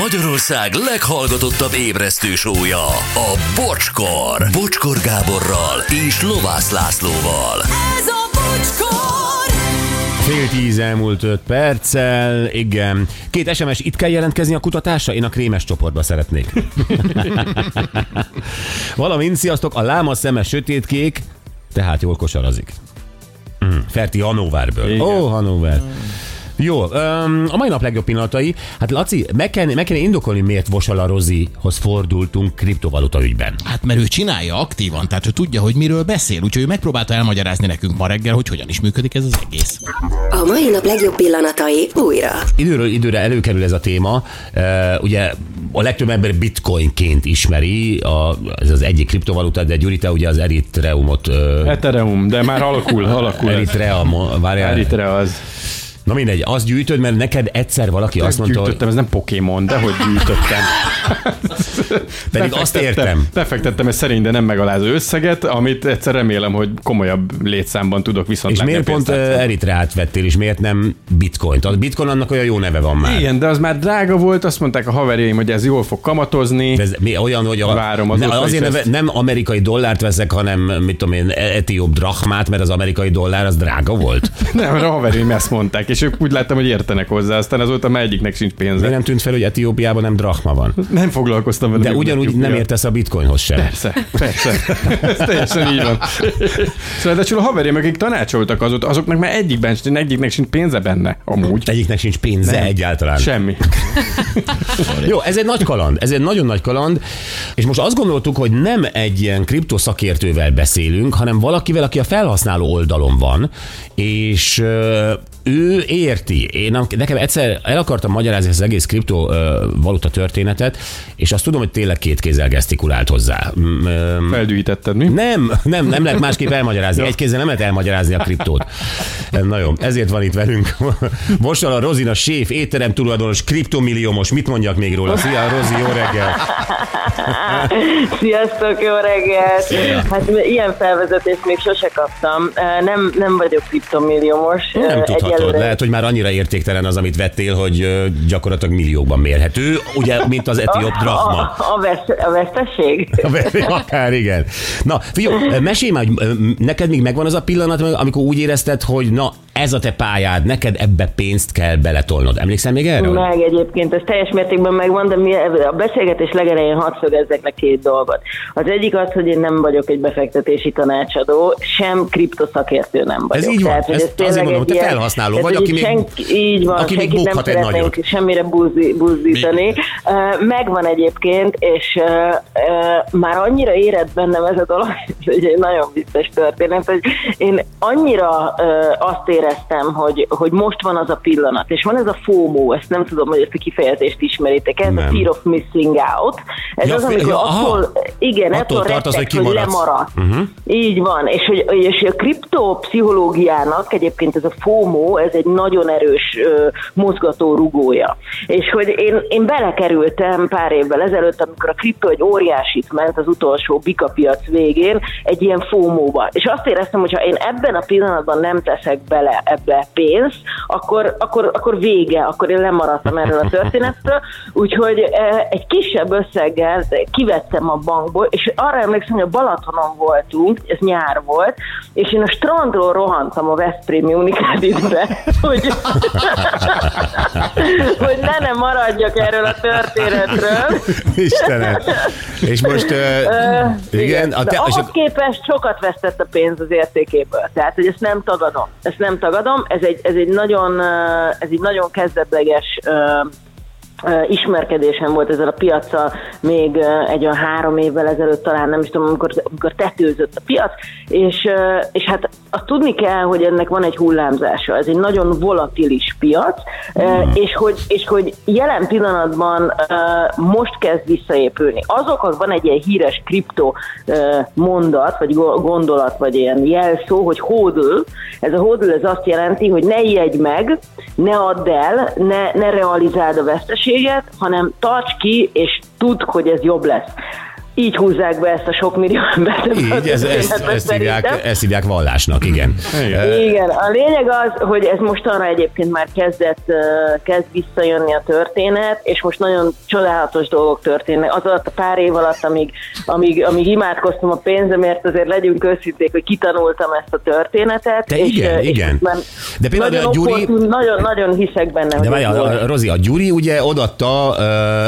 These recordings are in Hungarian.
Magyarország leghallgatottabb ébresztő sója, a Bocskor. Bocskor Gáborral és Lovász Lászlóval. Ez a bocskor! Fél tíz elmúlt öt perccel, igen. Két SMS, itt kell jelentkezni a kutatásra? Én a krémes csoportba szeretnék. Valamint, sziasztok, a láma szeme sötétkék, tehát jól kosarazik. Mm, Ferti Hannoverből. Ó, oh, Hannover. Jó, öm, a mai nap legjobb pillanatai. Hát Laci, meg kell, meg kell indokolni, miért Vosala Rozihoz fordultunk kriptovaluta ügyben. Hát mert ő csinálja aktívan, tehát ő tudja, hogy miről beszél, úgyhogy ő megpróbálta elmagyarázni nekünk ma reggel, hogy hogyan is működik ez az egész. A mai nap legjobb pillanatai újra. Időről időre előkerül ez a téma. Uh, ugye a legtöbb ember bitcoinként ismeri, a, ez az egyik kriptovaluta, de Gyuri, te ugye az Eritreumot, uh, Ethereum, de már alakul, alakul. Eritrea, várjál, Eritre az. Na mindegy, azt gyűjtöd, mert neked egyszer valaki azt mondta, hogy gyűjtöttem, ez nem Pokémon, de hogy gyűjtöttem. pedig azt értem. Befektettem egy szerény, de nem megalázó összeget, amit egyszer remélem, hogy komolyabb létszámban tudok viszont És miért pont pénztárcán. Eritreát vettél, és miért nem bitcoint? A bitcoin annak olyan jó neve van már. Igen, de az már drága volt, azt mondták a haverjaim, hogy ez jól fog kamatozni. De ez mi olyan, hogy a, Várom, azóta ne, azért neve, nem amerikai dollárt veszek, hanem mit tudom én, etióp drachmát, mert az amerikai dollár az drága volt. Nem, a haverjaim ezt mondták, és ők úgy láttam, hogy értenek hozzá, aztán azóta már egyiknek sincs pénze. Miért nem tűnt fel, hogy Etiópiában nem drachma van? Nem foglalkoztam vele. De ugyanúgy mondjuk, nem értesz a bitcoinhoz sem. Persze, persze. Ez teljesen így van. Szóval de a haverjaim, akik tanácsoltak azot, azoknak már egyikben, egyiknek sincs pénze benne, amúgy. Egyiknek sincs pénze Nem. egyáltalán. Semmi. Jó, ez egy nagy kaland, ez egy nagyon nagy kaland, és most azt gondoltuk, hogy nem egy ilyen kriptoszakértővel beszélünk, hanem valakivel, aki a felhasználó oldalon van, és ő érti. Én am- nekem egyszer el akartam magyarázni ezt az egész kriptovaluta történetet, és azt tudom, hogy tényleg két kézzel gesztikulált hozzá. Ö, Feldűítetted, mi? nem, nem, nem lehet másképp elmagyarázni. Egy kézzel nem lehet elmagyarázni a kriptót. Na jó, ezért van itt velünk. Most a Rozina séf, étterem tulajdonos, kriptomilliómos. Mit mondjak még róla? Szia, Rozi, jó reggel! Sziasztok, jó reggelt! Hát ilyen felvezetést még sose kaptam. Nem, nem vagyok kriptomilliómos. Nem Eh, egyelőre- Lehet, hogy már annyira értéktelen az, amit vettél, hogy gyakorlatilag milliókban mérhető. Ugye, mint az etióp drachma. A, a, vesz, a veszteség? Akár igen. Na, figyelj, mesélj már, hogy neked még megvan az a pillanat, amikor úgy érezted, hogy na, ez a te pályád, neked ebbe pénzt kell beletolnod. Emlékszel még erre? Meg egyébként, ez teljes mértékben megvan, de mi a beszélgetés legelején hadd szögezzek le két dolgot. Az egyik az, hogy én nem vagyok egy befektetési tanácsadó, sem kriptoszakértő nem vagyok. Ez így van. hogy Ezt tényleg azért mondom, te felhasználó ez vagy, aki még- senki, így van, aki még nem egy nagyot. semmire buzzi, buzdítani. Uh, Megvan egyébként, és uh, uh, már annyira érett bennem ez a dolog, ez egy nagyon vicces történet, hogy én annyira uh, azt éreztem, hogy, hogy most van az a pillanat, és van ez a FOMO, ezt nem tudom, hogy ezt a kifejezést ismeritek, ez Nem. a fear of missing out. Ez Ja, az, amikor ja, attól, igen, Attól attól tartasz, rettegsz, hogy hogy lemaradt. Uh-huh. Így van, és, hogy, és a kriptopszichológiának egyébként ez a FOMO, ez egy nagyon erős ö, mozgató rugója. És hogy én, én belekerültem pár évvel ezelőtt, amikor a kripto egy óriásit ment az utolsó bika piac végén, egy ilyen FOMO-ba. És azt éreztem, hogy ha én ebben a pillanatban nem teszek bele ebbe pénzt, akkor, akkor, akkor vége, akkor én lemaradtam erről a történettől. Úgyhogy eh, egy kisebb összeggel kivettem a bankból, és arra emlékszem, hogy a Balatonon voltunk, ez nyár volt, és én a strandról rohantam a Veszprémi Unicreditbe, hogy, hogy ne ne maradjak erről a történetről. Istenem. És most, uh, igen, a De te, és ahhoz képest sokat vesztett a pénz az értékéből. Tehát, hogy ezt nem tagadom. Ezt nem tagadom. Ez egy, ez egy, nagyon, ez egy nagyon kezdetleges ismerkedésem volt ezzel a piaccal még egy olyan három évvel ezelőtt talán, nem is tudom, amikor, amikor tetőzött a piac, és, és hát azt tudni kell, hogy ennek van egy hullámzása, ez egy nagyon volatilis piac, ö, és, hogy, és hogy jelen pillanatban most kezd visszaépülni. Azok, van egy ilyen híres kripto mondat, vagy go- gondolat, vagy ilyen jelszó, hogy hodl, ez a hodl ez azt jelenti, hogy ne ijedj meg, ne add el, ne, ne realizáld a veszteséget, hanem tarts ki, és tudd, hogy ez jobb lesz. Így húzzák be ezt a sok millió embert. Így, ez, ezt, ezt, hívják, ezt hívják vallásnak, igen. Igen, a lényeg az, hogy ez mostanra egyébként már kezdett, kezd visszajönni a történet, és most nagyon csodálatos dolgok történnek. Az alatt a pár év alatt, amíg, amíg, amíg imádkoztam a pénzemért, azért legyünk őszinték, hogy kitanultam ezt a történetet. Te és, igen, és igen. De például nagyon a Gyuri- opportun, nagyon, nagyon hiszek benne, De ez a- a- Rozi, a Gyuri ugye odatta,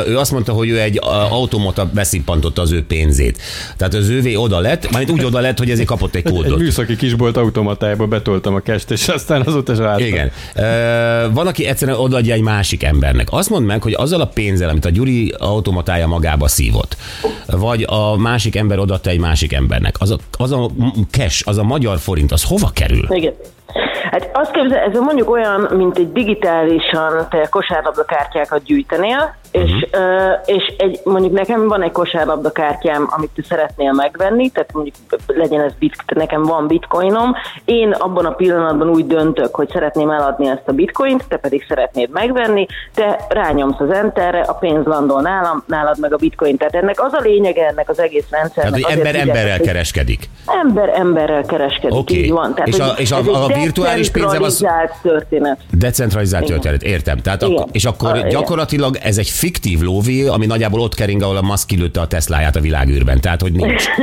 ő azt mondta, hogy ő egy automata beszippantotta az ő pénzét. Tehát az ővé oda lett, majd úgy oda lett, hogy ezért kapott egy Egy kódot. műszaki kisbolt automatájába betoltam a kest, és aztán azóta se láttam. Igen. Ö, van, aki egyszerűen odaadja egy másik embernek. Azt mondd meg, hogy azzal a pénzzel, amit a Gyuri automatája magába szívott, vagy a másik ember odaadta egy másik embernek, az a, az a cash, az a magyar forint, az hova kerül? Igen. Hát azt képzel, ez mondjuk olyan, mint egy digitálisan te kosárlabdakártyákat gyűjtenél, és, Mhm. és egy, mondjuk nekem van egy kosárlabdakártyám, amit te szeretnél megvenni, tehát mondjuk legyen ez bit, nekem van bitcoinom, én abban a pillanatban úgy döntök, hogy szeretném eladni ezt a bitcoint, te pedig szeretnéd megvenni, te rányomsz az enterre, a pénz landol nálam, nálad meg a bitcoin. Tehát ennek az a lényege ennek az egész rendszernek. Tehát, hogy ember figyeltek, emberrel hogy kereskedik. Ember emberrel kereskedik, Oké. így van. Tehát, És a- és a- egy a virtuális pénzem az- decentralizált történet. Decentralizált történet, értem. Tehát akkor, és akkor Ah, igen. gyakorlatilag ez egy fiktív lóvé, ami nagyjából ott kering, ahol a Musk kilőtte a Tesláját a világűrben. Tehát, hogy nincs.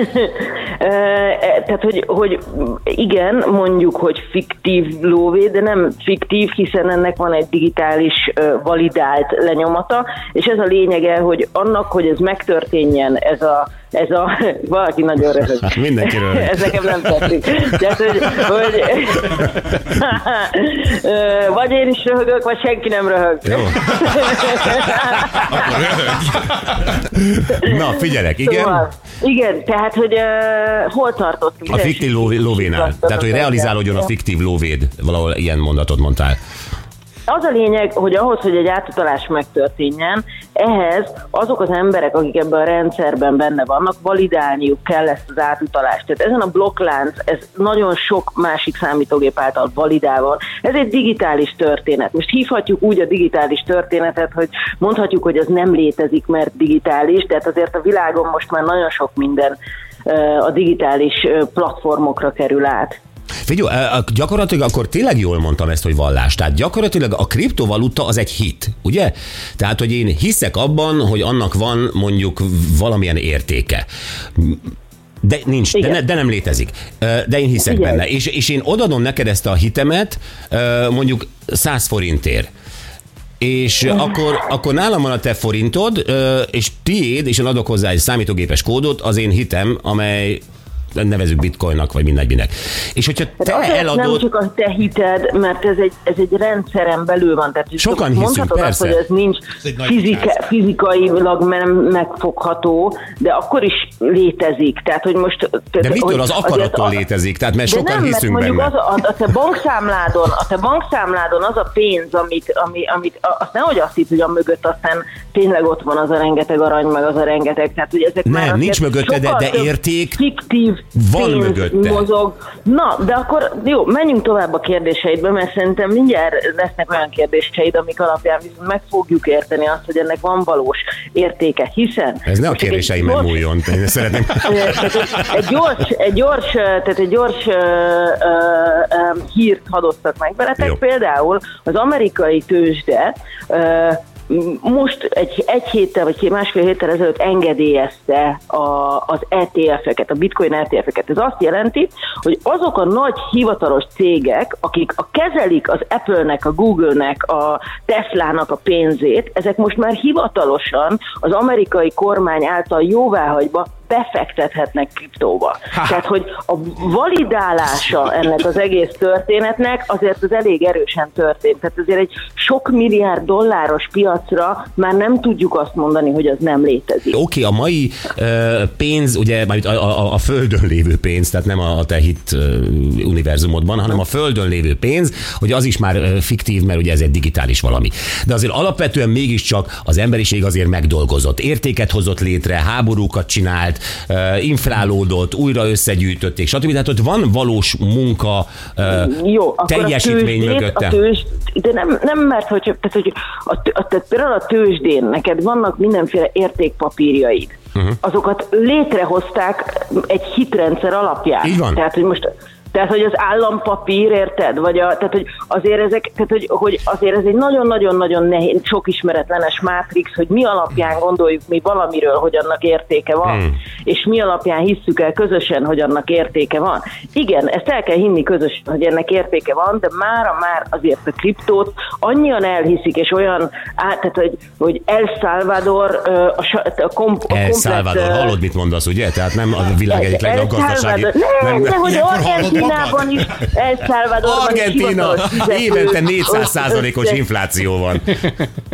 E, Tehát, hogy, hogy igen, mondjuk, hogy fiktív lóvé, de nem fiktív, hiszen ennek van egy digitális validált lenyomata, és ez a lényege, hogy annak, hogy ez megtörténjen, ez a ez a, valaki nagyon röhög. Mindenki röhög. ez nekem nem tetszik. Tehát, hogy, hogy vagy én is röhögök, vagy senki nem röhög. Jó. Na, figyelek, igen. Szóval, igen, tehát, hogy uh, hol tartottunk? A fiktív lóvé, lóvénál. Tehát, hogy realizálódjon a fiktív lóvéd. Valahol ilyen mondatot mondtál. Az a lényeg, hogy ahhoz, hogy egy átutalás megtörténjen, ehhez azok az emberek, akik ebben a rendszerben benne vannak, validálniuk kell ezt az átutalást. Tehát ezen a blokklánc, ez nagyon sok másik számítógép által validálva. Ez egy digitális történet. Most hívhatjuk úgy a digitális történetet, hogy mondhatjuk, hogy az nem létezik, mert digitális, tehát azért a világon most már nagyon sok minden a digitális platformokra kerül át. Figyelj, gyakorlatilag akkor tényleg jól mondtam ezt, hogy vallás. Tehát gyakorlatilag a kriptovaluta az egy hit, ugye? Tehát, hogy én hiszek abban, hogy annak van mondjuk valamilyen értéke. De nincs, de, ne, de nem létezik. De én hiszek Igen. benne. És, és én odadom neked ezt a hitemet mondjuk 100 forintért. És akkor, akkor nálam van a te forintod, és tiéd, és én adok hozzá egy számítógépes kódot, az én hitem, amely nevezük bitcoinnak, vagy mindegy minek. És hogyha te Tehát azért nem eladod, csak a te hited, mert ez egy, ez egy rendszeren belül van. Tehát Sokan hiszünk, persze. Azt, hogy ez nincs egy nagy fizika, fizikailag nem megfogható, de akkor is létezik. Tehát, hogy most... de tehát, mitől az akarattól a- létezik? Tehát mert de sokan nem, mert hiszünk mondjuk benne. Az a, a, te bankszámládon, a te bankszámládon az a pénz, amit, ami, amit azt nehogy azt hitt, hogy a mögött aztán tényleg ott van az a rengeteg arany, meg az a rengeteg. Tehát, hogy ezek Nem, már nincs mögötte, de- de érték fiktív van pénz mögötte. mozog. Na, de akkor jó, menjünk tovább a kérdéseidbe, mert szerintem mindjárt lesznek olyan kérdéseid, amik alapján viszont meg fogjuk érteni azt, hogy ennek van valós értéke, hiszen... Ez ne a kérdéseimben gyors- múljon. Én szeretném. egy, gyors, egy gyors, tehát egy gyors uh, uh, hírt hadoztak meg veletek. Jó. Például az amerikai tőzsde uh, most egy, egy héttel vagy másfél héttel ezelőtt engedélyezte a, az ETF-eket, a bitcoin ETF-eket. Ez azt jelenti, hogy azok a nagy hivatalos cégek, akik a kezelik az Apple-nek, a Google-nek, a Tesla-nak a pénzét, ezek most már hivatalosan az amerikai kormány által jóváhagyva befektethetnek kriptóba. Ha. Tehát, hogy a validálása ennek az egész történetnek azért az elég erősen történt. Tehát azért egy sok milliárd dolláros piacra már nem tudjuk azt mondani, hogy az nem létezik. Oké, okay, a mai ö, pénz, ugye a, a, a földön lévő pénz, tehát nem a te hit ö, univerzumodban, hanem a földön lévő pénz, hogy az is már ö, fiktív, mert ugye ez egy digitális valami. De azért alapvetően mégiscsak az emberiség azért megdolgozott, értéket hozott létre, háborúkat csinált, inflálódott, újra összegyűjtötték, stb. Tehát ott van valós munka, Jó, teljesítmény a mögötte. A tőzs, de nem, nem mert, hogy, tehát, hogy a, a, tehát például a tőzsdén neked vannak mindenféle értékpapírjaid. Mhm. azokat létrehozták egy hitrendszer alapján. Így van. Tehát, hogy most tehát, hogy az állampapír, érted? Vagy a, tehát, hogy azért ezek, tehát, hogy, hogy azért ez egy nagyon-nagyon-nagyon nehéz, sok ismeretlenes mátrix, hogy mi alapján gondoljuk mi valamiről, hogy annak értéke van, hmm. és mi alapján hisszük el közösen, hogy annak értéke van. Igen, ezt el kell hinni közösen, hogy ennek értéke van, de mára már azért a kriptót annyian elhiszik, és olyan, át, tehát, hogy, hogy El Salvador a, a, kom, a El komplet, Salvador, ö, hallod, mit mondasz, ugye? Tehát nem a világ egyik legnagyobb gazdasági... Salvador. Nem, de hogy Argentinában is, El Salvadorban Argentina, évente 400 százalékos infláció van.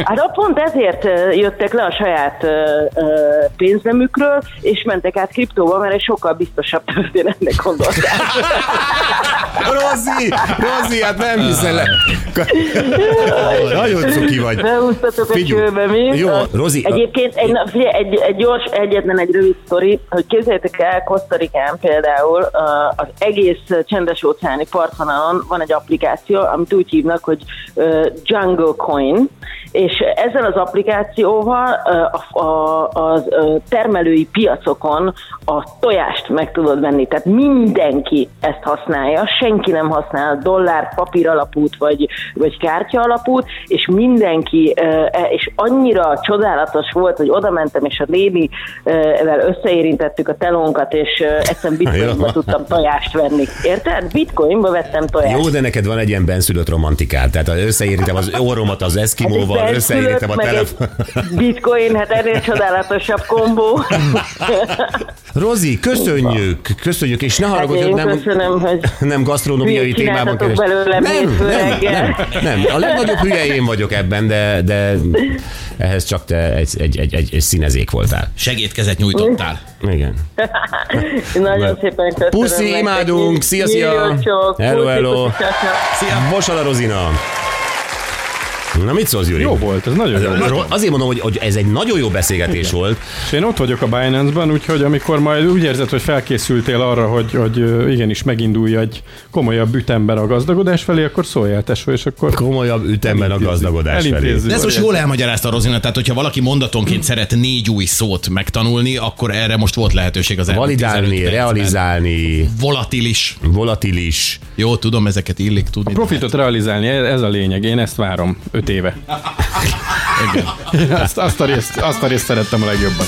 Hát pont ezért jöttek le a saját pénznemükről, és mentek át kriptóba, mert egy sokkal biztosabb történetnek gondolták. Rozi, Rozi, hát nem hiszel. Nagyon cuki vagy. Beúsztatok a Figyelj. kőbe, mi? Jó, Rozi, Egyébként egy, na, figyelj, egy, egy gyors, egyetlen egy rövid sztori, hogy képzeljétek el, Kosztarikán például az egész csendes óceáni partvonalon van egy applikáció, amit úgy hívnak, hogy Jungle Coin, és ezzel az applikációval a, a, az uh, termelői piacokon a tojást meg tudod venni. Tehát mindenki ezt használja, senki nem használ dollár, papír alapút vagy, vagy kártya alapút, és mindenki, e- és annyira csodálatos volt, hogy oda mentem, és a nénivel összeérintettük a telónkat, és egyszerűen bitcoinba tudtam tojást venni. Érted? Bitcoinba vettem tojást. Jó, de neked van egy ilyen benszülött romantikád. Tehát összeérintem az orromat az eszkimóval, Hát összeérintem a telefon. Bitcoin, hát ennél csodálatosabb kombó. Rozi, köszönjük, köszönjük, és ne haragudj, Hát nem, köszönöm, hogy nem gasztronómiai hülyét témában belőlem nem, nem, nem, nem, a legnagyobb hülye én vagyok ebben, de, de ehhez csak te egy, egy, egy, egy, egy színezék voltál. Segédkezet nyújtottál. Igen. Nagyon szépen köszönöm. Puszi, imádunk, szia, szia. Hello, hello. ciao. Vosala Rozina. Na mit szólsz, Gyuri? Jó volt, ez nagyon jó volt. Ro- Azért mondom, hogy, hogy ez egy nagyon jó beszélgetés volt. És én ott vagyok a Binance-ban, úgyhogy amikor majd úgy érzed, hogy felkészültél arra, hogy, hogy igenis megindulj egy komolyabb ütemben a gazdagodás felé, akkor szóljál tesó, és akkor Komolyabb ütemben a gazdagodás felé. Elintézzük. De ezt most jól elmagyarázta Rozina, tehát hogyha valaki mondatonként szeret négy új szót megtanulni, akkor erre most volt lehetőség az Validálni, 15 percben. realizálni, Volatilis. volatilis. Jó, tudom, ezeket illik tudni. Profitot realizálni, ez a lényeg. Én ezt várom öt éve. Igen. Azt, azt, a részt, azt a részt szerettem a legjobban.